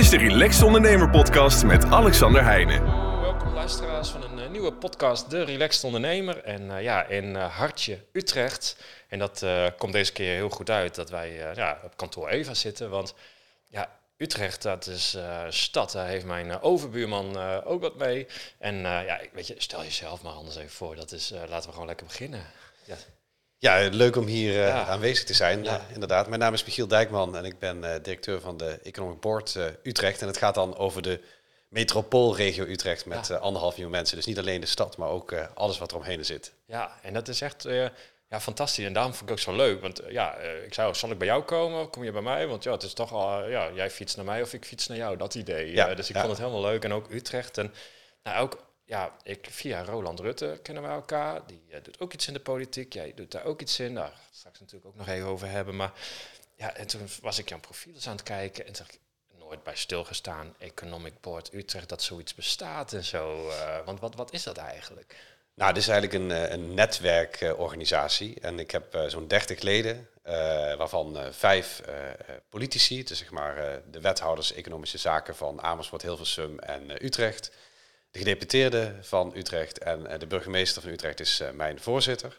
is de Relaxed Ondernemer Podcast met Alexander Heijnen. Welkom luisteraars van een eh, nieuwe podcast, De Relaxed Ondernemer. En eh, ja, in eh, Hartje, Utrecht. En dat komt deze keer heel goed uit dat wij ja, op kantoor Eva zitten. Want ja, Utrecht, dat is stad. Daar heeft mijn overbuurman ook wat mee. En ja, weet je, stel jezelf maar anders even voor. Dat is, laten we gewoon lekker beginnen. Ja. Leuk om hier eh, Ja. aanwezig te zijn. Ja. Eh, inderdaad, mijn naam is Michiel Dijkman en ik ben eh, directeur van de Economic Board Utrecht. En het gaat dan over de metropoolregio Utrecht met Ja. anderhalf miljoen mensen. Dus niet alleen de stad, maar ook alles wat eromheen zit. Ja, en dat is echt ja, fantastisch. En daarom vond ik ook zo leuk. Want ja, ik zou, zal ik bij jou komen? Kom je bij mij? Want ja, het is toch al, ja, jij fietst naar mij of ik fiets naar jou. Dat idee. Ja, dus ik vond het helemaal leuk. En ook Utrecht. En nou, ook, ja, ik, via Roland Rutte kennen we elkaar. Die eh, doet ook iets in de politiek. Jij doet daar ook iets in. Daar gaan we straks natuurlijk ook nog even over hebben. Maar ja, en toen was ik jouw profiel eens aan het kijken. En toen nooit bij stilgestaan. Economic Board Utrecht, dat zoiets bestaat en zo. eh, want wat, wat is dat eigenlijk? Nou, dit is eigenlijk een, eh, een netwerkorganisatie. en ik heb zo'n 30 leden, waarvan vijf politici. Dus zeg maar de wethouders economische zaken van Amersfoort, Hilversum en Utrecht. De gedeputeerde van Utrecht en eh, de burgemeester van Utrecht is eh, mijn voorzitter.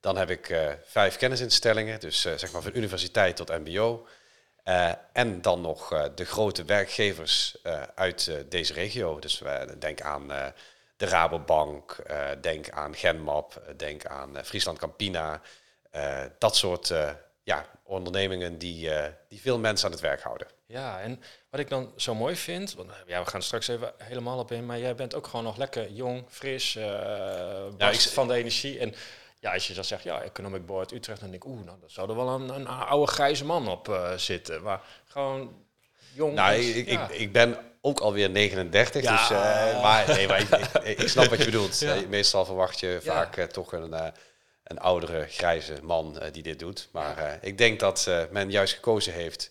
Dan heb ik eh, vijf kennisinstellingen, dus zeg maar van universiteit tot mbo. En dan nog de grote werkgevers uit deze regio. Dus denk aan de Rabobank, denk aan Genmap, denk aan Friesland Campina. dat soort ja, ondernemingen die, die veel mensen aan het werk houden. Ja, en wat ik dan zo mooi vind, want eh, ja, we gaan straks even helemaal op in, maar jij bent ook gewoon nog lekker jong, fris, eh ik- van de energie. En ja, als je dan zegt, ja, Economic Board Utrecht, dan denk ik, oeh, nou, daar zou er wel een, een oude grijze man op eh, zitten. Maar gewoon jong. Nou, ik, ja. ik, ik ben ook alweer 39, Ja. dus, maar, nee, maar ik, ik, snap wat je bedoelt. Ja. Meestal verwacht je vaak toch een, een oudere, grijze man die dit doet. Maar ik denk dat men juist gekozen heeft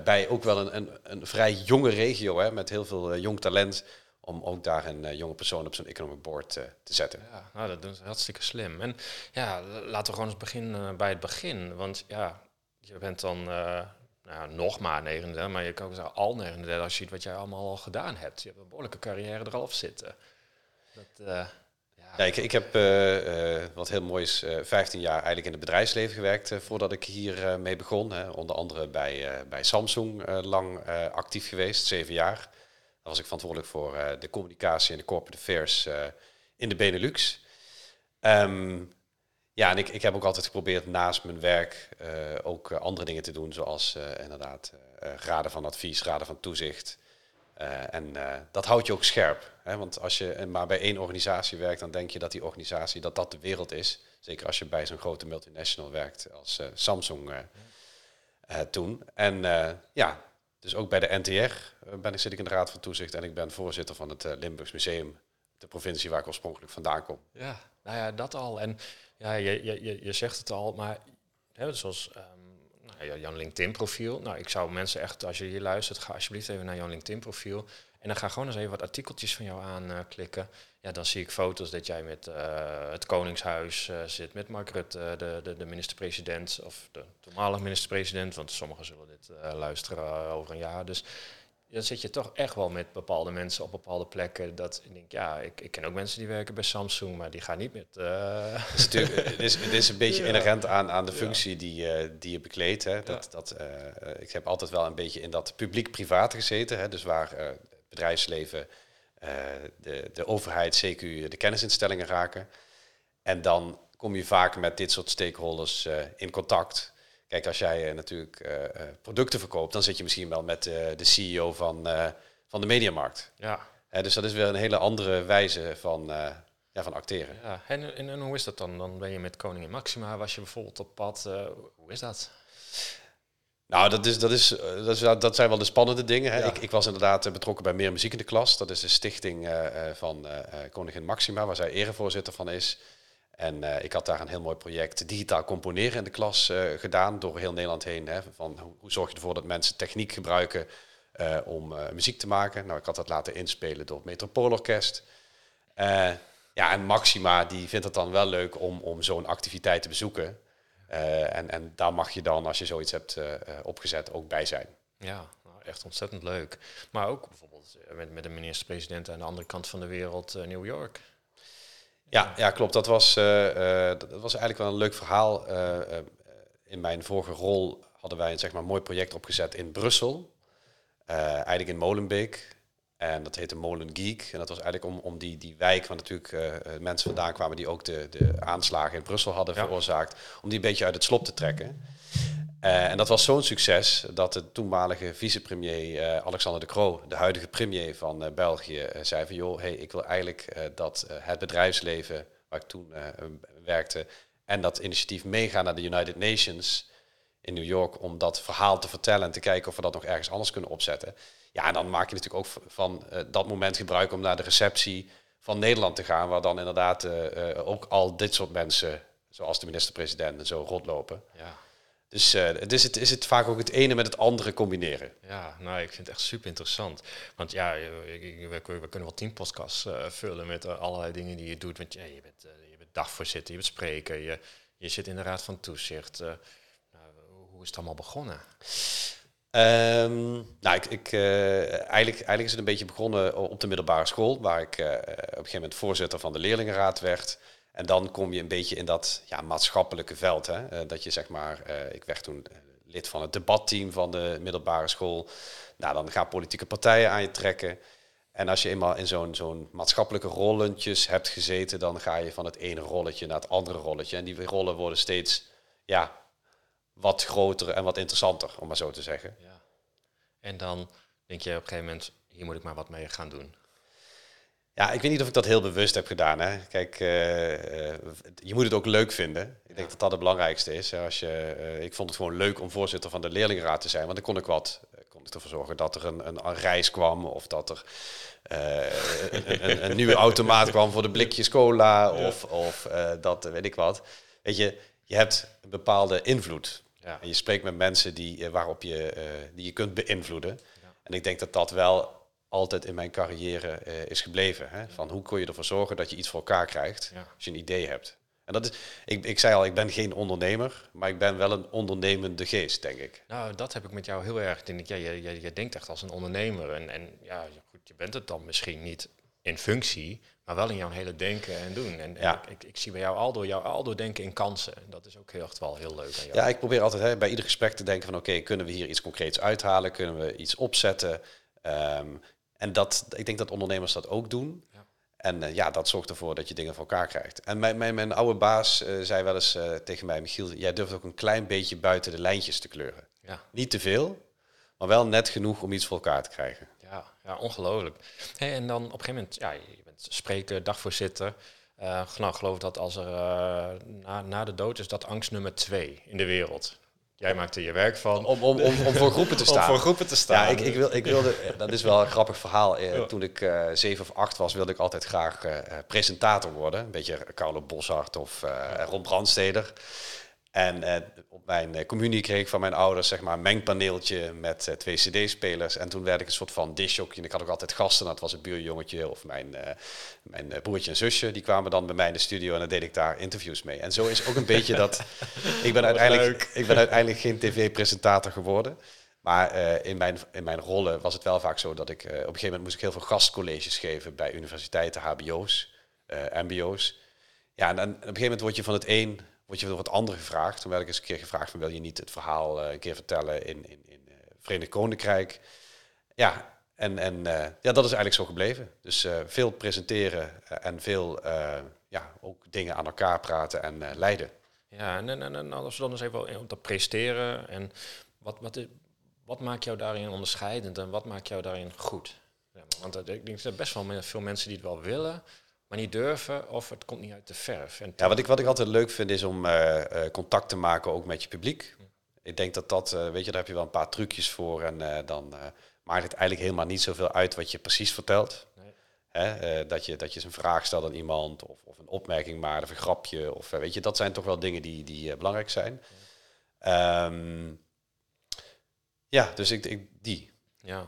bij ook wel een, een, een vrij jonge regio, hè, met heel veel eh, jong talent, om ook daar een eh, jonge persoon op zo'n economic board eh, te zetten. Ja, nou, dat doen ze hartstikke slim. En ja, laten we gewoon eens beginnen bij het begin. Want ja, je bent dan nou, nog maar 39, maar je kan ook zeggen al 39 als je ziet wat jij allemaal al gedaan hebt. Je hebt een behoorlijke carrière er al op zitten. Dat, ja. ik, ik heb uh, uh, wat heel mooi is, 15 jaar eigenlijk in het bedrijfsleven gewerkt voordat ik hier mee begon. Hè. Onder andere bij, bij Samsung lang actief geweest, zeven jaar. Daar was ik verantwoordelijk voor de communicatie en de corporate affairs in de Benelux. Um, ja, en ik, ik heb ook altijd geprobeerd naast mijn werk ook andere dingen te doen, zoals inderdaad raden van advies, raden van toezicht. Uh, en dat houdt je ook scherp. Hè? Want als je maar bij één organisatie werkt, dan denk je dat die organisatie dat dat de wereld is. Zeker als je bij zo'n grote multinational werkt als Samsung toen. En ja, dus ook bij de NTR ben ik, zit ik in de Raad van Toezicht en ik ben voorzitter van het Limburgs Museum, de provincie waar ik oorspronkelijk vandaan kom. Ja, nou ja, dat al. En ja, je, je, je zegt het al, maar hè, zoals nou, jouw LinkedIn-profiel. Nou, ik zou mensen echt, als je hier luistert, ga alsjeblieft even naar jouw LinkedIn-profiel. En dan ga gewoon eens even wat artikeltjes van jou aanklikken. Uh, ja, dan zie ik foto's dat jij met uh, het Koningshuis zit, met Mark de, de, de minister-president, of de toenmalige minister-president, want sommigen zullen dit luisteren over een jaar. Dus dan zit je toch echt wel met bepaalde mensen op bepaalde plekken. Dat ik denk, ja, ik, ik ken ook mensen die werken bij Samsung, maar die gaan niet met. Uh... Het, is natuurlijk, het, is, het is een beetje ja. inherent aan, aan de functie ja. die, uh, die je bekleedt. Hè. Dat, ja. dat, uh, ik heb altijd wel een beetje in dat publiek-privaat gezeten. Hè. Dus waar het bedrijfsleven, eh, de, de overheid, CQ, de kennisinstellingen raken. En dan kom je vaak met dit soort stakeholders in contact. Kijk, als jij uh, natuurlijk uh, producten verkoopt, dan zit je misschien wel met de CEO van, van de mediamarkt. Ja. dus dat is weer een hele andere wijze van, ja, van acteren. Ja. En, en, en, hoe is dat dan? Dan ben je met Koningin Maxima, was je bijvoorbeeld op pad. hoe is dat? Nou, dat, is, dat, is, dat, is, dat zijn wel de spannende dingen. Hè. Ja. Ik, ik, was inderdaad betrokken bij Meer Muziek in de Klas. Dat is de stichting van Koningin Maxima, waar zij erevoorzitter van is. En uh, ik had daar een heel mooi project digitaal componeren in de klas uh, gedaan, door heel Nederland heen. Hè, van hoe, zorg je ervoor dat mensen techniek gebruiken uh, om muziek te maken? Nou, ik had dat laten inspelen door het Metropoolorkest. ja, en Maxima die vindt het dan wel leuk om, om zo'n activiteit te bezoeken. en, en daar mag je dan, als je zoiets hebt opgezet, ook bij zijn. Ja, nou, echt ontzettend leuk. Maar ook bijvoorbeeld eh, met, met de minister-president aan de andere kant van de wereld, New York. Ja, ja, klopt. Dat was, uh, dat was eigenlijk wel een leuk verhaal. in mijn vorige rol hadden wij een zeg maar, mooi project opgezet in Brussel. eigenlijk in Molenbeek. En dat heette Molen Geek. En dat was eigenlijk om, om die, die wijk, waar natuurlijk uh, mensen vandaan kwamen die ook de, de aanslagen in Brussel hadden veroorzaakt, om die een beetje uit het slop te trekken. Uh, en dat was zo'n succes dat de toenmalige vicepremier uh, Alexander de Croo, de huidige premier van België, zei van joh, hey, ik wil eigenlijk dat het bedrijfsleven waar ik toen werkte en dat initiatief meegaan naar de United Nations in New York om dat verhaal te vertellen en te kijken of we dat nog ergens anders kunnen opzetten. Ja, en dan maak je natuurlijk ook van dat moment gebruik om naar de receptie van Nederland te gaan, waar dan inderdaad ook al dit soort mensen, zoals de minister-president en zo, rondlopen. Ja. Dus uh, het is, het is het vaak ook het ene met het andere combineren. Ja, nou, ik vind het echt super interessant. Want ja, we, we kunnen wel tien podcasts vullen met allerlei dingen die je doet. Want ja, je, bent, je bent dagvoorzitter, je bent spreker, je, je zit in de raad van toezicht. Nou, hoe is het allemaal begonnen? Um, nou, ik, ik eigenlijk, eigenlijk is het een beetje begonnen op de middelbare school, waar ik op een gegeven moment voorzitter van de leerlingenraad werd. En dan kom je een beetje in dat ja, maatschappelijke veld. Hè? Uh, dat je zeg maar, ik werd toen lid van het debatteam van de middelbare school. Nou, dan gaan politieke partijen aan je trekken. En als je eenmaal in zo'n zo'n maatschappelijke rollentjes hebt gezeten, dan ga je van het ene rolletje naar het andere rolletje. En die rollen worden steeds ja, wat groter en wat interessanter, om maar zo te zeggen. Ja. En dan denk je op een gegeven moment, hier moet ik maar wat mee gaan doen. Ja, ik weet niet of ik dat heel bewust heb gedaan. Hè. Kijk, uh, je moet het ook leuk vinden. Ik denk dat dat het belangrijkste is. Als je, uh, ik vond het gewoon leuk om voorzitter van de leerlingenraad te zijn. Want dan kon ik wat, kon ik ervoor zorgen dat er een, een, een reis kwam. Of dat er een, een, een, nieuwe automaat kwam voor de blikjes cola. Of, of dat, weet ik wat. Weet je, je hebt een bepaalde invloed. Ja. En je spreekt met mensen die, eh, waarop je, uh, die je kunt beïnvloeden. Ja. En ik denk dat dat wel altijd in mijn carrière uh, is gebleven. Hè? Van hoe kun je ervoor zorgen dat je iets voor elkaar krijgt als je een idee hebt. En dat is, ik, ik zei al, ik ben geen ondernemer, maar ik ben wel een ondernemende geest, denk ik. Nou, dat heb ik met jou heel erg. Denk ik, ja, je, je, je denkt echt als een ondernemer. En, en ja, goed, je bent het dan misschien niet in functie, maar wel in jouw hele denken en doen. En, ja. ik, ik, zie bij jou Aldo, jouw Aldo denken in kansen. Dat is ook heel, echt wel heel leuk aan jou. Ja, ik probeer altijd hè, bij ieder gesprek te denken van oké, kunnen we hier iets concreets uithalen? Kunnen we iets opzetten? Um, en dat, ik denk dat ondernemers dat ook doen. Ja. En uh, ja, dat zorgt ervoor dat je dingen voor elkaar krijgt. En mijn, mijn, mijn oude baas uh, zei wel eens uh, tegen mij, Michiel, jij durft ook een klein beetje buiten de lijntjes te kleuren. Ja. Niet te veel, maar wel net genoeg om iets voor elkaar te krijgen. Ja, ja ongelooflijk. Hey, en dan op een gegeven moment, ja, je bent spreker, dagvoorzitter. Nou, geloof dat als er na, na de dood is dat angst nummer twee in de wereld. Jij maakt er je werk van. Om, om, om, om voor groepen te staan. om voor groepen te staan. Ja, ik, ik, wil, ik wilde, dat is wel een grappig verhaal. Eh, toen ik uh, zeven of acht was, wilde ik altijd graag uh, presentator worden. Een beetje Carlo Boshart of Ron Brandsteder. En uh, op mijn uh, communie kreeg ik van mijn ouders zeg maar, een mengpaneeltje met uh, twee cd-spelers. En toen werd ik een soort van disjockey. En ik had ook altijd gasten. Dat was een buurjongetje of mijn, mijn broertje en zusje. Die kwamen dan bij mij in de studio en dan deed ik daar interviews mee. En zo is ook een beetje dat... ik, ben uiteindelijk, ik ben uiteindelijk geen tv-presentator geworden. Maar in, mijn, in mijn rollen was het wel vaak zo dat ik... op een gegeven moment moest ik heel veel gastcolleges geven bij universiteiten, hbo's, mbo's. Ja, en, en op een gegeven moment word je van het een word je wat anderen gevraagd. Toen werd ik eens een keer gevraagd van wil je niet het verhaal uh, een keer vertellen in, in, in uh, Verenigd Koninkrijk. Ja, en, en uh, ja, dat is eigenlijk zo gebleven. Dus veel presenteren en veel ja, ook dingen aan elkaar praten en leiden. Ja, en, en, en als we dan eens even op dat presteren en wat, wat, wat maakt jou daarin onderscheidend en wat maakt jou daarin goed? Ja, want ik denk dat best wel veel mensen die het wel willen, maar niet durven of het komt niet uit de verf. En ja, wat ik, wat ik altijd leuk vind is om uh, uh, contact te maken ook met je publiek. Ik denk dat dat, uh, weet je, daar heb je wel een paar trucjes voor en dan maakt het eigenlijk helemaal niet zoveel uit wat je precies vertelt. Nee. Hè? dat, je, dat je een vraag stelt aan iemand of, of een opmerking maakt of een grapje. Of, weet je, dat zijn toch wel dingen die, die belangrijk zijn. Ja, um, ja dus ik, ik, die. Ja,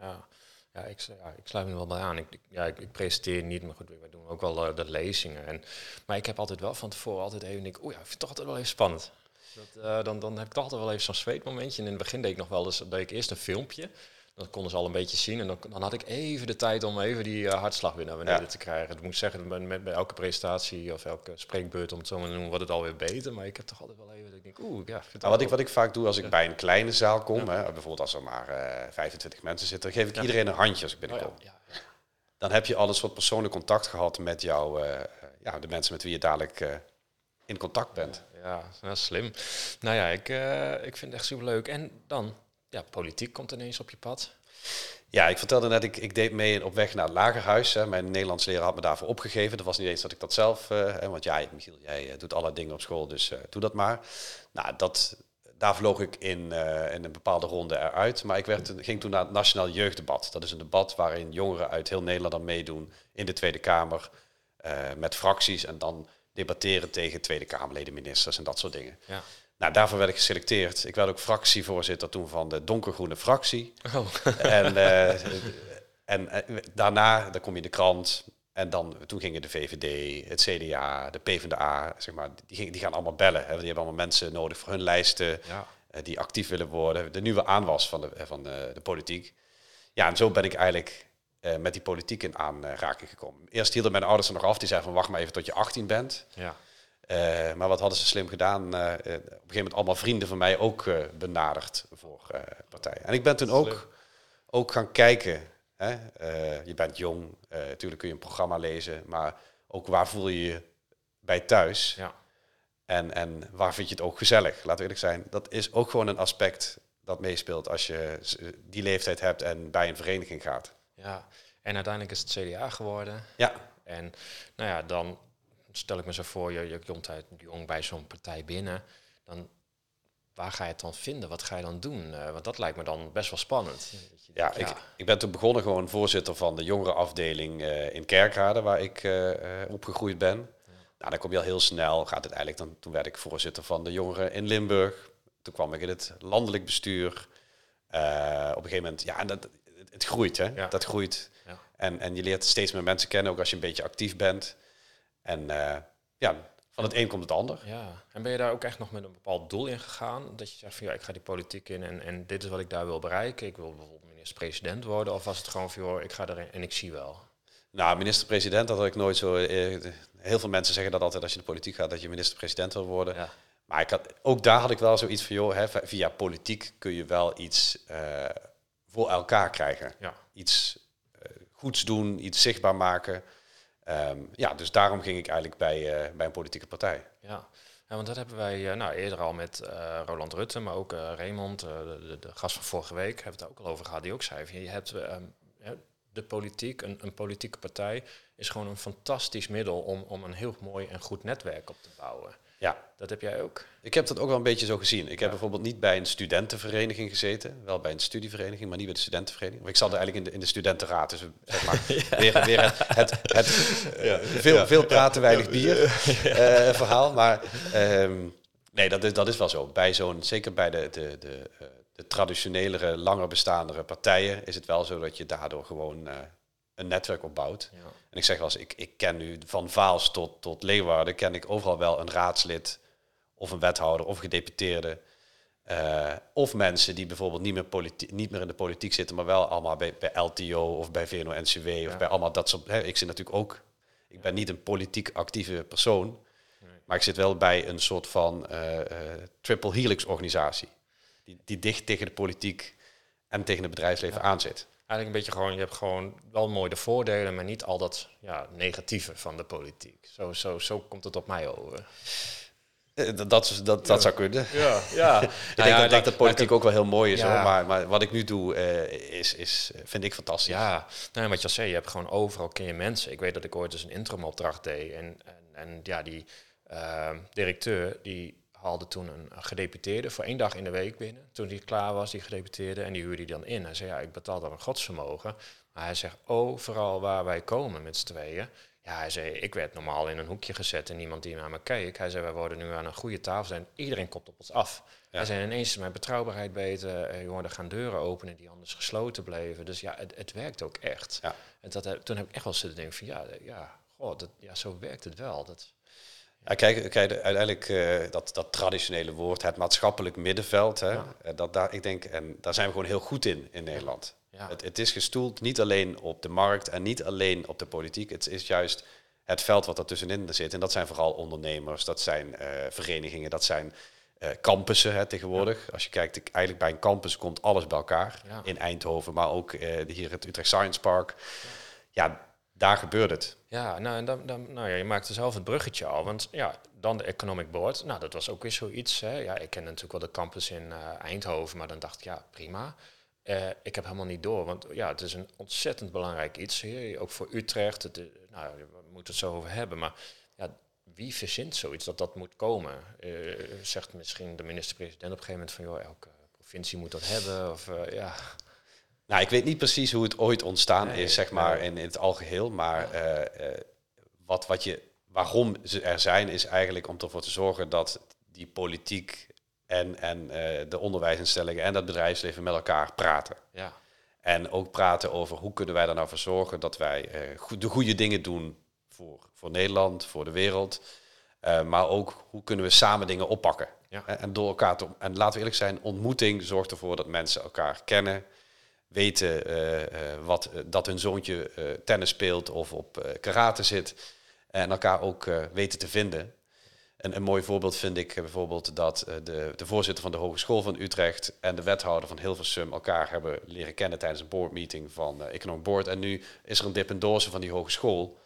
ja. Ja, ik, ja, ik sluit me wel bij aan. Ik, ja, ik, presenteer niet, maar goed, we doen ook wel uh, de lezingen. En, maar ik heb altijd wel van tevoren altijd even denk, oh ja, ik vind het toch altijd wel even spannend. Dat, uh, dan, dan heb ik toch altijd wel even zo'n zweetmomentje. En in het begin deed ik nog wel eens, deed ik eerst een filmpje. Dat konden ze al een beetje zien. En dan, dan had ik even de tijd om even die uh, hartslag weer naar beneden Ja. te krijgen. Ik moet zeggen, bij, met, bij elke presentatie of elke spreekbeurt, om het zo maar te noemen, wordt het alweer beter. Maar ik heb toch altijd wel even dat ik denk, oeh, ja. Nou, wat, ik, wat ik vaak doe als ik bij een kleine zaal kom, hè, bijvoorbeeld als er maar eh 25 mensen zitten, dan geef ik iedereen een handje als ik Oh, binnenkom. ja. Dan heb je al een soort persoonlijk contact gehad met jou, eh, ja, de mensen met wie je dadelijk eh, in contact bent. Ja, slim. Nou ja, ik, eh, ik vind het echt superleuk. En dan, ja, politiek komt ineens op je pad. Ja, ik vertelde net, ik, ik deed mee op weg naar het lagerhuis. Hè. Mijn Nederlands leraar had me daarvoor opgegeven. Dat was niet eens dat ik dat zelf... eh, hè, want ja, Michiel, jij eh, doet alle dingen op school, dus eh, doe dat maar. Nou, dat, daar vloog ik in, eh, in een bepaalde ronde eruit. Maar ik werd, ging toen naar het Nationaal Jeugddebat. Dat is een debat waarin jongeren uit heel Nederland dan meedoen in de Tweede Kamer. met fracties en dan debatteren tegen Tweede Kamerleden, ministers en dat soort dingen. Ja. Nou, daarvoor werd ik geselecteerd. Ik werd ook fractievoorzitter toen van de donkergroene fractie. Oh, En, eh, en eh, daarna, dan kom je in de krant. En dan, toen gingen de VVD, het CDA, de PvdA, zeg maar, die, die gaan allemaal bellen. Hè. Die hebben allemaal mensen nodig voor hun lijsten ja. eh, die actief willen worden. De nieuwe aanwas van de, van de, de politiek. Ja, en zo ben ik eigenlijk met die politiek in aanraking gekomen. Eerst hielden mijn ouders er nog af. Die zeiden van wacht maar even tot je 18 bent. Ja. Eh, maar wat hadden ze slim gedaan? Eh, eh, op een gegeven moment allemaal vrienden van mij ook benaderd voor partijen. En ik ben toen ook, ook gaan kijken. Hè? Je bent jong, natuurlijk kun je een programma lezen, maar ook waar voel je je bij thuis? Ja. En, en waar vind je het ook gezellig? Laten we eerlijk zijn, dat is ook gewoon een aspect dat meespeelt als je die leeftijd hebt en bij een vereniging gaat. ja. En uiteindelijk is het CDA geworden. Ja, En nou ja, dan stel ik me zo voor, je, je komt uit jong bij zo'n partij binnen. Dan, waar ga je het dan vinden? Wat ga je dan doen? Eh, want dat lijkt me dan best wel spannend. Ja, ik, ik ben toen begonnen gewoon voorzitter van de jongerenafdeling eh in Kerkrade, waar ik eh, eh, opgegroeid ben. Nou, dan kom je al heel snel, gaat het eigenlijk dan, toen werd ik voorzitter van de jongeren in Limburg. Toen kwam ik in het landelijk bestuur. Eh, op een gegeven moment, ja, dat, het, het groeit, hè. Ja. Dat groeit. Ja. En, en je leert steeds meer mensen kennen, ook als je een beetje actief bent. En eh, ja, van het een komt het ander. Ja, en ben je daar ook echt nog met een bepaald doel in gegaan? Dat je zegt van ja, ik ga die politiek in en, en dit is wat ik daar wil bereiken. Ik wil bijvoorbeeld minister-president worden. Of was het gewoon van joh, ik ga erin en ik zie wel. Nou, minister-president, dat had ik nooit zo. eh, heel veel mensen zeggen dat altijd als je de politiek gaat, dat je minister-president wil worden. Ja, Maar ik had, ook daar had ik wel zoiets van, joh, hè, via politiek kun je wel iets eh, voor elkaar krijgen. ja. Iets eh, goeds doen, iets zichtbaar maken. Ehm, ja, dus daarom ging ik eigenlijk bij, eh, bij een politieke partij. Ja. Want dat hebben wij eh, nou, eerder al met eh, Roland Rutte, maar ook Raymond, de, de, gast van vorige week, hebben we het ook al over gehad. Die ook zei, je hebt eh, hè, de politiek, een, een politieke partij, is gewoon een fantastisch middel om, om een heel mooi en goed netwerk op te bouwen. Ja, Dat heb jij ook. ik heb dat ook wel een beetje zo gezien. Ik heb bijvoorbeeld niet bij een studentenvereniging gezeten. Wel bij een studievereniging, maar niet bij de studentenvereniging. Maar ik zat eigenlijk in de, in de studentenraad. Dus zeg maar, weer, weer het, het, het eh, veel, veel praten, weinig bier eh, verhaal. Maar ehm, nee, dat is, dat is wel zo. Bij zo'n, zeker bij de, de, de, eh, de traditionelere, langer bestaandere partijen... is het wel zo dat je daardoor gewoon een netwerk opbouwt. Ja. En ik zeg wel eens, ik, ik ken nu van Vaals tot, tot Leeuwarden... ken ik overal wel een raadslid of een wethouder of gedeputeerde. Eh, of mensen die bijvoorbeeld niet meer, niet meer in de politiek zitten, maar wel allemaal bij, bij LTO of bij VNO-NCW of bij allemaal dat soort. Hè, ik zit natuurlijk ook, ik ben niet een politiek actieve persoon, maar ik zit wel bij een soort van eh, eh, triple helix organisatie. Die, die dicht tegen de politiek en tegen het bedrijfsleven aanzit. Eigenlijk een beetje gewoon, je hebt gewoon wel mooi de voordelen, maar niet al dat ja, negatieve van de politiek. Zo, zo, zo komt het op mij over. Eh, Dat, dat, dat, dat zou kunnen. Ja, ja. Ik denk dat, dat de politiek ook wel heel mooi is, hoor. Maar, maar wat ik nu doe, eh, is, is, vind ik fantastisch. Ja, nou, en wat je al zei, je hebt gewoon overal ken je mensen. Ik weet dat ik ooit eens een interimopdracht deed. En, en, en ja, die eh, directeur die haalde toen een gedeputeerde voor één dag in de week binnen. Toen die klaar was, die gedeputeerde, en die huurde die dan in. Hij zei, ja, ik betaal dan een godsvermogen. Maar hij zegt, overal waar wij komen met z'n tweeën... Ja, hij zei, ik werd normaal in een hoekje gezet en niemand die naar me keek. Hij zei, wij worden nu aan een goede tafel zijn. Iedereen komt op ons af. Hij zei, ineens is mijn betrouwbaarheid beter. Eh, jongen, er gaan deuren openen die anders gesloten bleven. Dus ja, het, het werkt ook echt. Ja. En dat, toen heb ik echt wel zitten denken van, ja, eh, ja, goh, dat, ja zo werkt het wel. Dat, Ja, kijk, kijk uiteindelijk eh, dat, dat traditionele woord, het maatschappelijk middenveld. Hè, Ja. eh, dat daar, ik denk, en daar zijn we gewoon heel goed in in Nederland. Ja. Het, het is gestoeld niet alleen op de markt en niet alleen op de politiek. Het is juist het veld wat er tussenin zit. En dat zijn vooral ondernemers, dat zijn eh, verenigingen, dat zijn campussen hè, tegenwoordig. Als je kijkt, eigenlijk bij een campus komt alles bij elkaar. In Eindhoven, maar ook hier het Utrecht Science Park. Ja, daar gebeurt het. Ja, nou, en dan, dan, nou ja, je maakte zelf het bruggetje al. Want ja, dan de Economic Board. Nou, dat was ook weer zoiets. Hè. Ja, ik ken natuurlijk wel de campus in eh, Eindhoven, maar dan dacht ik, ja, prima. Eh, ik heb helemaal niet door, want ja, het is een ontzettend belangrijk iets hier. Ook voor Utrecht. Het, nou, we moeten het zo over hebben. Maar ja, wie verzint zoiets dat dat moet komen? Eh, zegt misschien de minister-president op een gegeven moment van, joh, elke provincie moet dat hebben. Of ja, Nou, ik weet niet precies hoe het ooit ontstaan Nee, is, zeg maar, nee. in, in het algeheel. Maar eh, eh, wat, wat je, waarom ze er zijn, is eigenlijk om ervoor te zorgen dat die politiek en, en eh, de onderwijsinstellingen en het bedrijfsleven met elkaar praten. ja, En ook praten over hoe kunnen wij er nou voor zorgen dat wij de goede dingen doen voor, voor Nederland, voor de wereld. Maar ook hoe kunnen we samen dingen oppakken. Ja. En, en door elkaar te, en laten we eerlijk zijn, ontmoeting zorgt ervoor dat mensen elkaar kennen. Weten eh, eh, wat, eh, dat hun zoontje tennis speelt of op karate zit. En elkaar ook weten te vinden. Een, een mooi voorbeeld vind ik bijvoorbeeld dat de, de voorzitter van de Hogeschool van Utrecht en de wethouder van Hilversum elkaar hebben leren kennen tijdens een boardmeeting van eh Economic Board. En nu is er een dependance van die hogeschool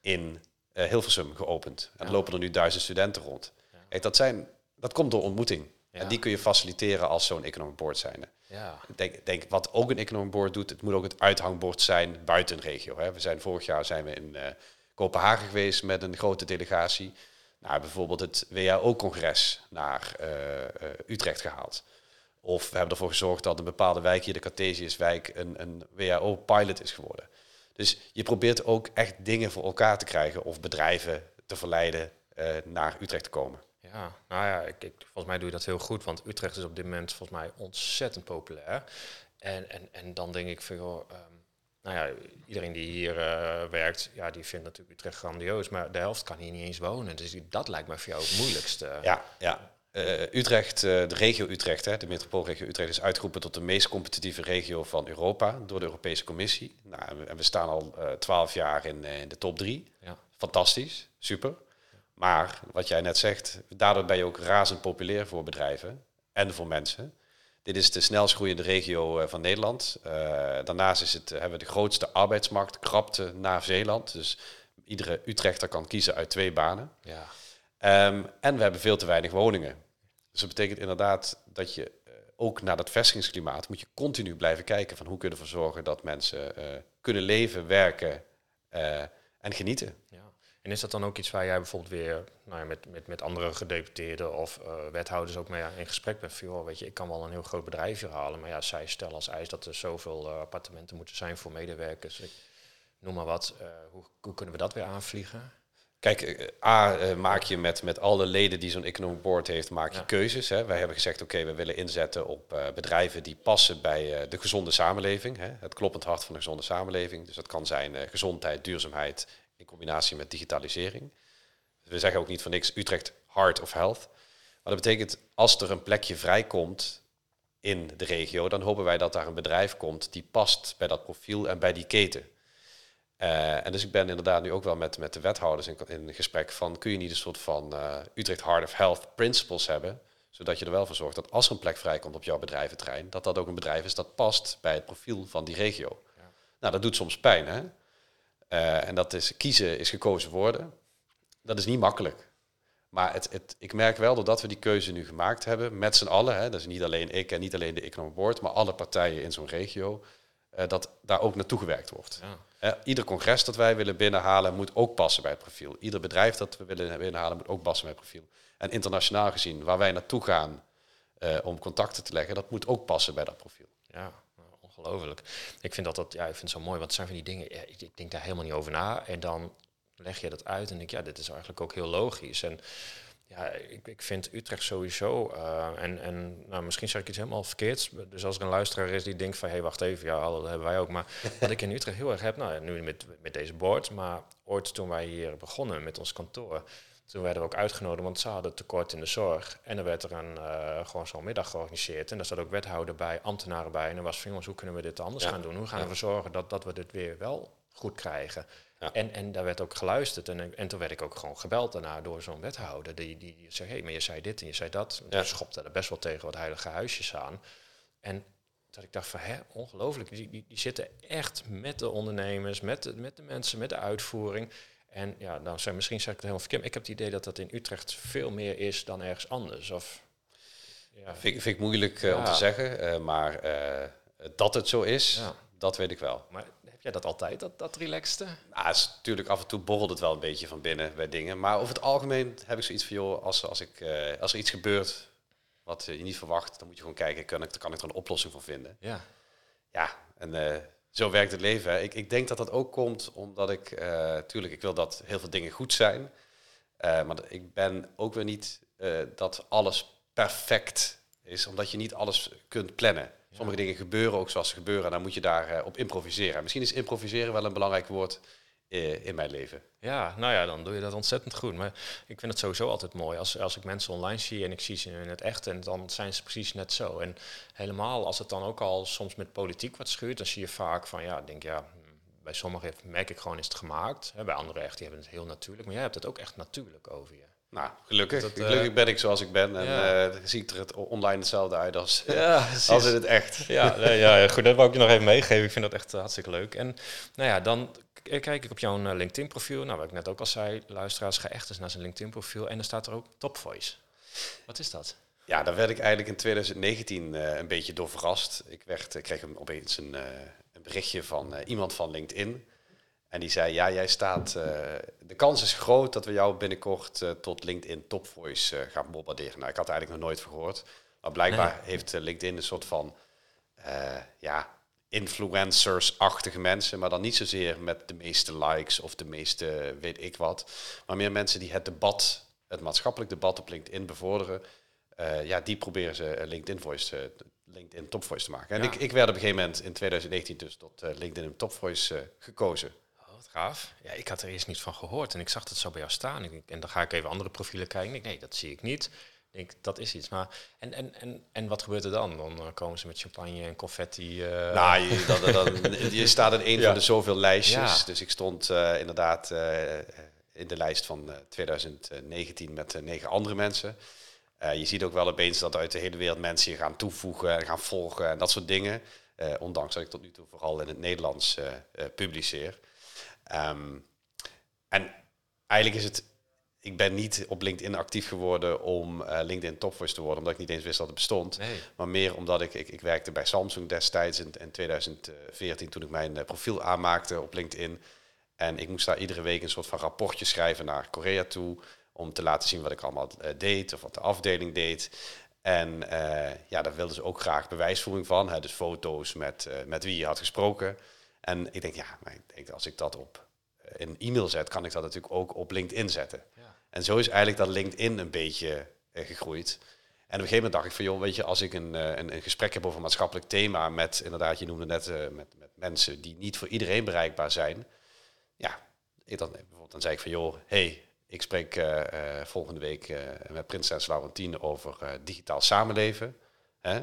in Hilversum geopend. En Ja. lopen er nu duizend studenten rond. Kijk, dat, zijn, dat komt door ontmoeting. Ja. En die kun je faciliteren als zo'n Economic Board zijnde. ja, denk, denk wat ook een Economic Board doet, het moet ook het uithangbord zijn buiten een regio. Hè. We zijn vorig jaar zijn we in eh, Kopenhagen geweest met een grote delegatie. Nou, bijvoorbeeld het WHO-congres naar eh, eh, Utrecht gehaald. Of we hebben ervoor gezorgd dat een bepaalde wijk hier, de Cartesiuswijk, een, een WHO-pilot is geworden. Dus je probeert ook echt dingen voor elkaar te krijgen of bedrijven te verleiden naar Utrecht te komen. Ja, nou ja, ik, ik, volgens mij doe je dat heel goed, want Utrecht is op dit moment volgens mij ontzettend populair. En, en, en dan denk ik van, joh, ehm, nou ja, iedereen die hier eh, werkt, ja, die vindt natuurlijk Utrecht grandioos, maar de helft kan hier niet eens wonen. Dus dat lijkt me voor jou het moeilijkste. Ja, ja. Eh, Utrecht, eh, de regio Utrecht, hè, de metropoolregio Utrecht, is uitgeroepen tot de meest competitieve regio van Europa door de Europese Commissie. Nou, en we, en we staan al twaalf jaar in, in de top drie. Ja. Fantastisch, super. Maar wat jij net zegt, daardoor ben je ook razend populair voor bedrijven en voor mensen. Dit is de snelst groeiende regio eh, van Nederland. Eh, daarnaast is het, eh, hebben we de grootste arbeidsmarkt, krapte na Zeeland. Dus iedere Utrechter kan kiezen uit twee banen. Ja, Ehm, en we hebben veel te weinig woningen. Dus dat betekent inderdaad dat je ook naar dat vestigingsklimaat moet je continu blijven kijken van hoe kunnen we ervoor zorgen dat mensen kunnen leven, werken en genieten. ja. En is dat dan ook iets waar jij bijvoorbeeld weer nou ja, met, met, met andere gedeputeerden of eh, wethouders ook mee in gesprek bent? Van, joh, weet je, ik kan wel een heel groot bedrijf hier halen, maar ja, zij stellen als eis dat er zoveel eh, appartementen moeten zijn voor medewerkers. Ik, noem maar wat. eh, hoe, hoe kunnen we dat weer aanvliegen? Kijk, eh, A, eh, maak je met, met alle leden die zo'n economic board heeft, maak je Ja. keuzes. Hè. Wij hebben gezegd, oké, we willen inzetten op eh, bedrijven die passen bij eh, de gezonde samenleving. Hè. Het kloppend hart van de gezonde samenleving. Dus dat kan zijn eh, gezondheid, duurzaamheid in combinatie met digitalisering. We zeggen ook niet voor niks Utrecht Heart of Health. Maar dat betekent, als er een plekje vrijkomt in de regio, dan hopen wij dat daar een bedrijf komt die past bij dat profiel en bij die keten. Eh, en dus ik ben inderdaad nu ook wel met, met de wethouders in, in gesprek van kun je niet een soort van eh, Utrecht Heart of Health principles hebben, zodat je er wel voor zorgt dat als er een plek vrijkomt op jouw bedrijventerrein, dat dat ook een bedrijf is dat past bij het profiel van die regio. Ja. Nou, dat doet soms pijn, hè? Eh, en dat is kiezen is gekozen worden. Dat is niet makkelijk. Maar het, het, ik merk wel doordat we die keuze nu gemaakt hebben, met z'n allen, hè, dat is niet alleen ik en niet alleen de Economic Board, maar alle partijen in zo'n regio, eh, dat daar ook naartoe gewerkt wordt. Ja. Eh, ieder congres dat wij willen binnenhalen moet ook passen bij het profiel. Ieder bedrijf dat we willen binnenhalen moet ook passen bij het profiel. En internationaal gezien, waar wij naartoe gaan om contacten te leggen, dat moet ook passen bij dat profiel. Ja, ongelooflijk. Ik vind dat, dat ja, ik vind het zo mooi, want het zijn van die dingen, ik, ik denk daar helemaal niet over na. En dan leg je dat uit en denk ja, dit is eigenlijk ook heel logisch. En ja, ik, ik vind Utrecht sowieso, eh, en, en nou, misschien zeg ik iets helemaal verkeerds. Dus als er een luisteraar is die denkt van, hé, wacht even, ja, dat hebben wij ook. Maar wat ik in Utrecht heel erg heb, nou nu met, met deze board, maar ooit toen wij hier begonnen met ons kantoor, Toen werden we ook uitgenodigd, want ze hadden tekort in de zorg. En er werd er een, uh, gewoon zo'n middag georganiseerd. En daar zat ook wethouder bij, ambtenaren bij. En dan was van, jongens, hoe kunnen we dit anders gaan doen? Hoe gaan we ervoor zorgen dat, dat we dit weer wel goed krijgen? En, en daar werd ook geluisterd. En, en toen werd ik ook gewoon gebeld daarna door zo'n wethouder. Die, die, die zei, hé, hey, maar je zei dit en je zei dat. Ja. Schopte er best wel tegen wat heilige huisjes aan. En dat ik dacht van, hè, ongelooflijk. Die, die, die zitten echt met de ondernemers, met de, met de mensen, met de uitvoering. En ja, nou, zijn, misschien zeg ik het helemaal verkeerd. Ik heb het idee dat dat in Utrecht veel meer is dan ergens anders. Of, ja. vind, vind ik moeilijk uh, om te zeggen, uh, maar uh, dat het zo is, ja. dat weet ik wel. Maar heb jij dat altijd, dat, dat relaxte? Nou, is natuurlijk af en toe borrelt het wel een beetje van binnen bij dingen. Maar over het algemeen heb ik zoiets van, joh, als, als, ik, als er iets gebeurt wat je niet verwacht, dan moet je gewoon kijken, kan ik, kan ik er een oplossing voor vinden. Ja. Ja, en zo werkt het leven. Ik, ik denk dat dat ook komt omdat ik, uh, tuurlijk, ik wil dat heel veel dingen goed zijn. Uh, maar ik ben ook weer niet uh, dat alles perfect is, omdat je niet alles kunt plannen. Sommige dingen gebeuren ook zoals ze gebeuren en dan moet je daarop op improviseren. Misschien is improviseren wel een belangrijk woord eh, in mijn leven. Ja, nou ja, dan doe je dat ontzettend goed. Maar ik vind het sowieso altijd mooi als, als ik mensen online zie en ik zie ze in het echt en dan zijn ze precies net zo. En helemaal als het dan ook al soms met politiek wat schuurt, dan zie je vaak van ja, denk ja, bij sommigen merk ik gewoon is het gemaakt. Bij anderen echt, die hebben het heel natuurlijk. Maar jij hebt het ook echt natuurlijk over je. Nou, gelukkig. Dat, gelukkig ben ik zoals ik ben. En ja. uh, ziet er het online hetzelfde uit als, ja, als in het echt. Ja, nee, ja, goed. Dat wil ik je nog even meegeven. Ik vind dat echt uh, hartstikke leuk. En nou ja, dan kijk ik op jouw eh, LinkedIn-profiel. Nou, wat ik net ook al zei, luisteraars, ga echt eens naar zijn LinkedIn-profiel. En dan staat er ook Top Voice. Wat is dat? Ja, daar werd ik eigenlijk in 2019 uh, een beetje door verrast. Ik, werd, ik kreeg een, opeens een, uh, een berichtje van iemand van LinkedIn. En die zei, ja, jij staat... de kans is groot dat we jou binnenkort tot LinkedIn Top Voice gaan bombarderen. Nou, ik had eigenlijk nog nooit gehoord. Maar blijkbaar heeft LinkedIn een soort van... ja, influencers-achtige mensen, maar dan niet zozeer met de meeste likes of de meeste weet ik wat, maar meer mensen die het debat, het maatschappelijk debat op LinkedIn bevorderen. Ja, die proberen ze LinkedIn Voice, LinkedIn Top Voice te maken. En ik, ik werd op een gegeven moment in 2019 dus tot LinkedIn Top Voice gekozen. Gaaf. Ja, ik had er eerst niet van gehoord en ik zag het zo bij jou staan. En dan ga ik even andere profielen kijken. Ik, nee, dat zie ik niet denk, dat is iets. Maar, en, en, en, en wat gebeurt er dan? Dan uh, komen ze met champagne en confetti. Uh... Nou, je, dat, dat, je staat in een ja. van de zoveel lijstjes. Ja. Dus ik stond uh, inderdaad in de lijst van 2019 met negen andere mensen. je ziet ook wel opeens dat uit de hele wereld mensen je gaan toevoegen en gaan volgen en dat soort dingen. ondanks dat ik tot nu toe vooral in het Nederlands publiceer. Um, en eigenlijk is het ik ben niet op LinkedIn actief geworden om uh, LinkedIn Topvoice te worden, omdat ik niet eens wist dat het bestond. Nee. Maar meer omdat ik, ik, ik, werkte bij Samsung destijds in, in 2014 toen ik mijn uh, profiel aanmaakte op LinkedIn. En ik moest daar iedere week een soort van rapportje schrijven naar Korea toe, om te laten zien wat ik allemaal uh, deed of wat de afdeling deed. En ja, daar wilden ze ook graag bewijsvoering van, hè, dus foto's met, met wie je had gesproken. En ik denk, ja, maar ik denk, als ik dat op een e-mail zet, kan ik dat natuurlijk ook op LinkedIn zetten. En zo is eigenlijk dat LinkedIn een beetje uh, gegroeid. En op een gegeven moment dacht ik van, joh, weet je, als ik een, uh, een, een, gesprek heb over een maatschappelijk thema met, inderdaad, je noemde net, uh, met, met mensen die niet voor iedereen bereikbaar zijn. Ja, ik dan, bijvoorbeeld, dan zei ik van, joh, hey, ik spreek volgende week met Prinses Laurentine over digitaal samenleven. Hè?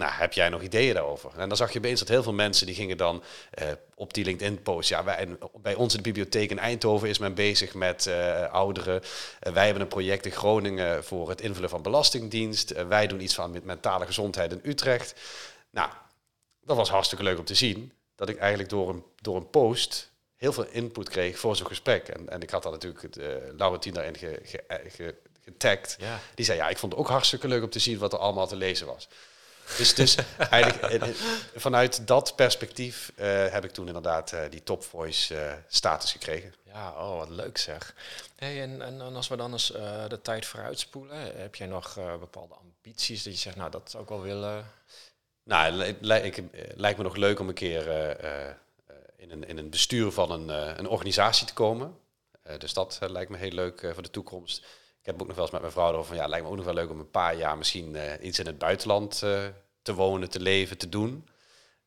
Nou, heb jij nog ideeën daarover? En dan zag je opeens dat heel veel mensen die gingen dan uh, op die LinkedIn-post. Ja, wij, bij ons in de bibliotheek in Eindhoven is men bezig met uh, ouderen. Uh, wij hebben een project in Groningen voor het invullen van belastingdienst. wij doen iets van met mentale gezondheid in Utrecht. Nou, dat was hartstikke leuk om te zien. Dat ik eigenlijk door een, door een post heel veel input kreeg voor zo'n gesprek. En, en ik had dan natuurlijk het, Laurentien daarin ge, ge, ge, getagd. Ja. Die zei, ja, ik vond het ook hartstikke leuk om te zien wat er allemaal te lezen was. Dus, dus eigenlijk eh, eh, vanuit dat perspectief uh, heb ik toen inderdaad uh, die top voice uh, status gekregen. Ja, oh, wat leuk zeg. Hey, en, en, en als we dan eens de tijd vooruitspoelen, heb jij nog bepaalde ambities dat je zegt, nou dat zou ik wel willen? Nou, ik, lijkt me nog leuk om een keer in, een, in een bestuur van een, een organisatie te komen. dus dat lijkt me heel leuk voor de toekomst. Ik heb ook nog wel eens met mijn vrouw over van ja, lijkt me ook nog wel leuk om een paar jaar misschien uh, iets in het buitenland uh, te wonen, te leven, te doen.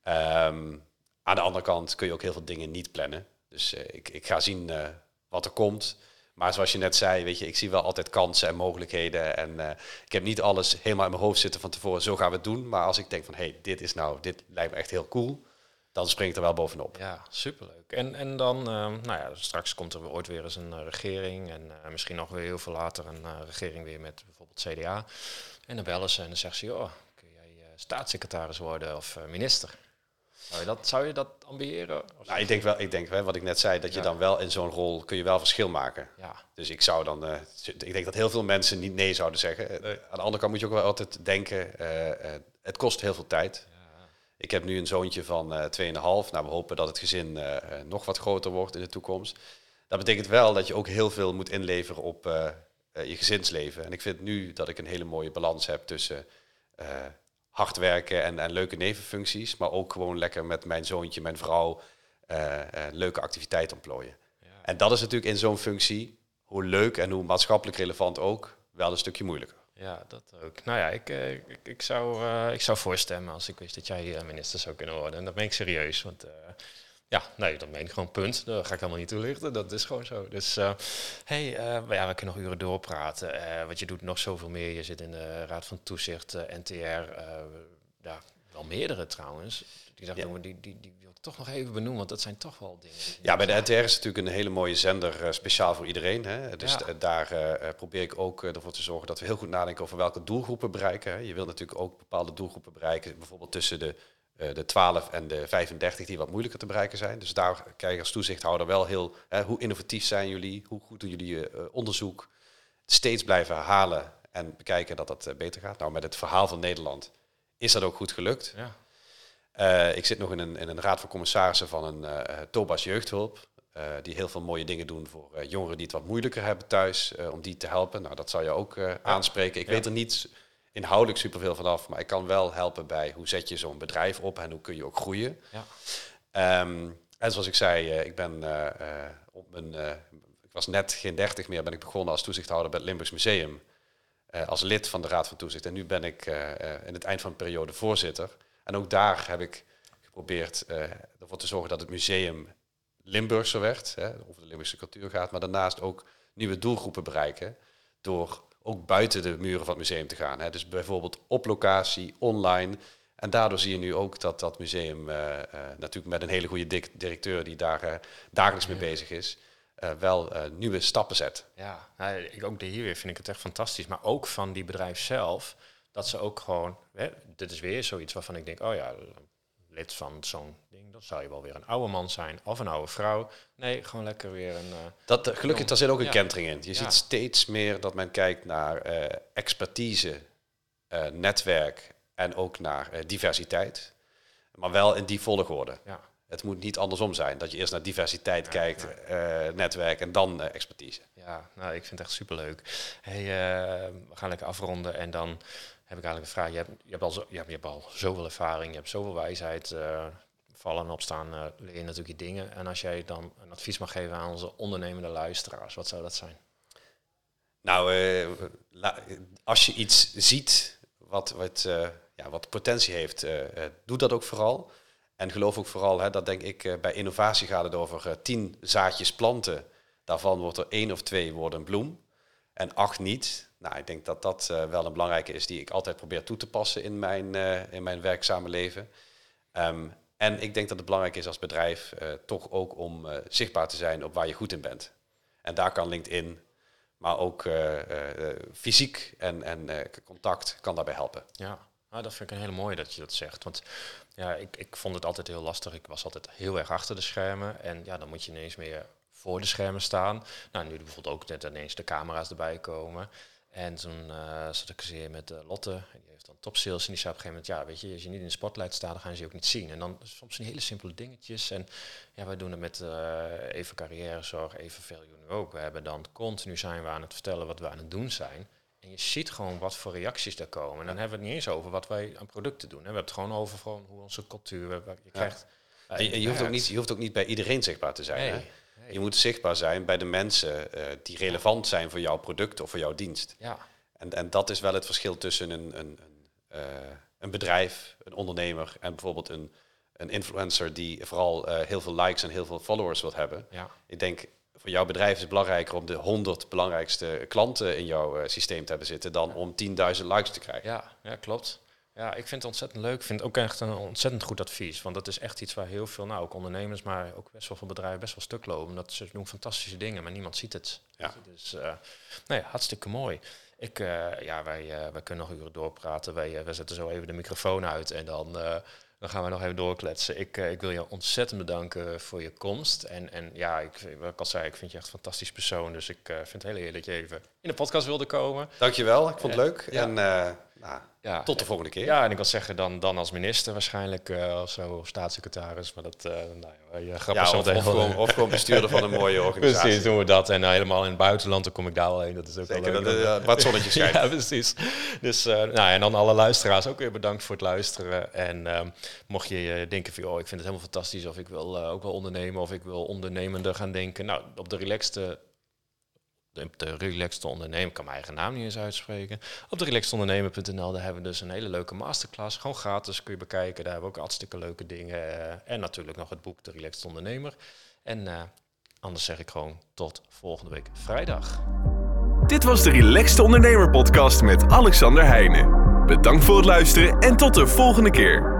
Um, aan de andere kant kun je ook heel veel dingen niet plannen. Dus uh, ik, ik ga zien wat er komt. Maar zoals je net zei, weet je, ik zie wel altijd kansen en mogelijkheden. En eh, ik heb niet alles helemaal in mijn hoofd zitten van tevoren, zo gaan we het doen. Maar als ik denk van, hé, hey, dit is nou, dit lijkt me echt heel cool, dan spring ik er wel bovenop. Ja, superleuk. En, en dan, ehm, nou ja, straks komt er ooit weer eens een uh, regering en uh, misschien nog weer heel veel later een uh, regering weer met bijvoorbeeld CDA. En dan bellen ze en dan zeggen ze, joh, kun jij staatssecretaris worden of minister? Zou je dat, zou je dat ambiëren? Nou, ik denk wel, ik denk wel, wat ik net zei, dat je ja. dan wel in zo'n rol kun je wel verschil maken. Ja. Dus ik zou dan, uh, ik denk dat heel veel mensen niet nee zouden zeggen. Nee. Aan de andere kant moet je ook wel altijd denken, uh, uh, het kost heel veel tijd. Ik heb nu een zoontje van 2,5. Nou, we hopen dat het gezin nog wat groter wordt in de toekomst. Dat betekent wel dat je ook heel veel moet inleveren op je gezinsleven. En ik vind nu dat ik een hele mooie balans heb tussen hard werken en, en leuke nevenfuncties, maar ook gewoon lekker met mijn zoontje, mijn vrouw, uh, uh, leuke activiteiten ontplooien. Ja. En dat is natuurlijk in zo'n functie, hoe leuk en hoe maatschappelijk relevant ook, wel een stukje moeilijker. Ja, dat ook. Nou ja, ik, uh, ik, ik, zou, ik zou voorstemmen als ik wist dat jij minister zou kunnen worden. En dat ben ik serieus, want ja, nee, dat meen ik gewoon punt. Daar ga ik helemaal niet toelichten. Dat is gewoon zo. Dus uh, hey, uh, ja, we kunnen nog uren doorpraten. Uh, want je doet nog zoveel meer. Je zit in de Raad van Toezicht, NTR. ja, wel meerdere trouwens. Die, dacht, ja. die, die, die toch nog even benoemen, want dat zijn toch wel dingen. Ja, bij de NTR is natuurlijk een hele mooie zender, speciaal voor iedereen. Hè? Dus ja. daar probeer ik ook ervoor te zorgen dat we heel goed nadenken over welke doelgroepen bereiken. Hè? Je wilt natuurlijk ook bepaalde doelgroepen bereiken, bijvoorbeeld tussen de uh, de 12 en de 35 die wat moeilijker te bereiken zijn. Dus daar kijk je als toezichthouder wel heel, hè, hoe innovatief zijn jullie, hoe goed doen jullie onderzoek, steeds blijven herhalen en bekijken dat dat beter gaat. Nou, met het verhaal van Nederland is dat ook goed gelukt. Ja. Ik zit nog in een, in een raad van commissarissen van een Tobas Jeugdhulp. die heel veel mooie dingen doen voor jongeren die het wat moeilijker hebben thuis, om die te helpen. Nou, dat zou je ook aanspreken. Ik weet er niet inhoudelijk superveel vanaf, maar ik kan wel helpen bij hoe zet je zo'n bedrijf op en hoe kun je ook groeien. Ja. Um, en zoals ik zei, ik ben op mijn, ik was net geen dertig meer, ben ik begonnen als toezichthouder bij het Limburgs Museum. als lid van de Raad van Toezicht. En nu ben ik in het eind van de periode voorzitter. En ook daar heb ik geprobeerd ervoor te zorgen dat het museum Limburgser werd, hè, over de Limburgse cultuur gaat, maar daarnaast ook nieuwe doelgroepen bereiken door ook buiten de muren van het museum te gaan. Hè. Dus bijvoorbeeld op locatie, online. En daardoor zie je nu ook dat dat museum uh, uh, natuurlijk met een hele goede directeur die daar uh, dagelijks mee bezig is, wel nieuwe stappen zet. Ja, nou, ik ook de hier weer vind ik het echt fantastisch. Maar ook van die bedrijf zelf, dat ze ook gewoon, hè, dit is weer zoiets waarvan ik denk, oh ja, lid van zo'n ding, dan zou je wel weer een oude man zijn of een oude vrouw. Nee, gewoon lekker weer een. Uh, dat uh, gelukkig, daar zit ook een ja. kentering in. Je ja. ziet steeds meer dat men kijkt naar uh, expertise, netwerk en ook naar diversiteit. Maar wel in die volgorde. Ja. Het moet niet andersom zijn. Dat je eerst naar diversiteit kijkt, netwerk en dan expertise. Ja, nou, ik vind het echt superleuk. Hey, we gaan lekker afronden en dan heb ik eigenlijk een vraag. Je hebt, je hebt, al, zo, je hebt, je hebt al zoveel ervaring, je hebt zoveel wijsheid. Uh, vallen en opstaan uh, leer je natuurlijk je dingen. En als jij dan een advies mag geven aan onze ondernemende luisteraars, wat zou dat zijn? Nou, uh, als je iets ziet wat, wat, ja, wat potentie heeft, doe dat ook vooral. En geloof ook vooral, hè, dat denk ik, bij innovatie gaat het over tien zaadjes planten. Daarvan wordt er één of twee worden bloem en acht niet. Nou, ik denk dat dat uh, wel een belangrijke is die ik altijd probeer toe te passen in mijn, uh, in mijn werkzame leven. Um, en ik denk dat het belangrijk is als bedrijf uh, toch ook om zichtbaar te zijn op waar je goed in bent. En daar kan LinkedIn, maar ook fysiek en, en contact kan daarbij helpen. Ja, nou, dat vind ik een hele mooie dat je dat zegt. Want ja, ik, ik vond het altijd heel lastig. Ik was altijd heel erg achter de schermen. En ja, dan moet je ineens meer voor de schermen staan. Nou, nu bijvoorbeeld ook net ineens de camera's erbij komen. En toen uh, zat ik zeer met uh, Lotte, die heeft dan top sales. En die zei op een gegeven moment, ja, weet je, als je niet in de spotlight staat, dan gaan ze je ook niet zien. En dan soms zijn hele simpele dingetjes. En ja, wij doen het met uh, even carrièrezorg, even veel nu ook. We hebben dan continu zijn we aan het vertellen wat we aan het doen zijn. En je ziet gewoon wat voor reacties er komen. En dan hebben we het niet eens over wat wij aan producten doen. Hè. We hebben het gewoon over gewoon hoe onze cultuur, je krijgt... Ja. Je, je, hoeft ook niet, je hoeft ook niet bij iedereen zichtbaar te zijn. Nee. Hè? Je moet zichtbaar zijn bij de mensen uh, die relevant zijn voor jouw product of voor jouw dienst. Ja. En, en dat is wel het verschil tussen een, een, een, uh, een bedrijf, een ondernemer en bijvoorbeeld een, een influencer die vooral uh, heel veel likes en heel veel followers wil hebben. Ja. Ik denk voor jouw bedrijf is het belangrijker om de 100 belangrijkste klanten in jouw eh, systeem te hebben zitten dan om 10.000 likes te krijgen. Ja, ja, klopt. Ja, ik vind het ontzettend leuk. Ik vind het ook echt een ontzettend goed advies. Want dat is echt iets waar heel veel, nou ook ondernemers, maar ook best wel veel bedrijven best wel stuk lopen. Dat ze doen fantastische dingen, maar niemand ziet het. Ja. Dus uh, nou ja, hartstikke mooi. Ik, uh, ja, wij, uh, wij kunnen nog uren doorpraten. Wij, wij zetten zo even de microfoon uit en dan dan gaan we nog even doorkletsen. Ik, ik wil je ontzettend bedanken voor je komst. En, en ja, ik, wat ik al zei, ik vind je echt een fantastisch persoon. Dus ik vind het heel eerlijk dat je even in de podcast wilde komen. Dankjewel, ik vond het leuk. Ja. En nou, ja. tot de volgende keer. Ja, en ik wil zeggen dan, dan als minister waarschijnlijk, of zo, of staatssecretaris. Maar dat, nou, je ja, of, of, gewoon, of gewoon bestuurder van een mooie organisatie. Precies, doen we dat. En helemaal in het buitenland, dan kom ik daar wel heen. Dat is ook Zeker, wel leuk. Dat, wat zonnetje schijnt. ja, precies. Dus, nou, en dan alle luisteraars ook weer bedankt voor het luisteren. En ehm, mocht je denken van, oh, ik vind het helemaal fantastisch, of ik wil uh, ook wel ondernemen, of ik wil ondernemender gaan denken. Nou, op de relaxte, de, de relaxte ondernemer, kan mijn eigen naam niet eens uitspreken. Op de relaxedondernemer.nl, daar hebben we dus een hele leuke masterclass, gewoon gratis kun je bekijken. Daar hebben we ook hartstikke leuke dingen. Uh, en natuurlijk nog het boek De Relaxed Ondernemer. En uh, anders zeg ik gewoon tot volgende week vrijdag. Dit was de Relaxed Ondernemer podcast met Alexander Heijnen. Bedankt voor het luisteren en tot de volgende keer.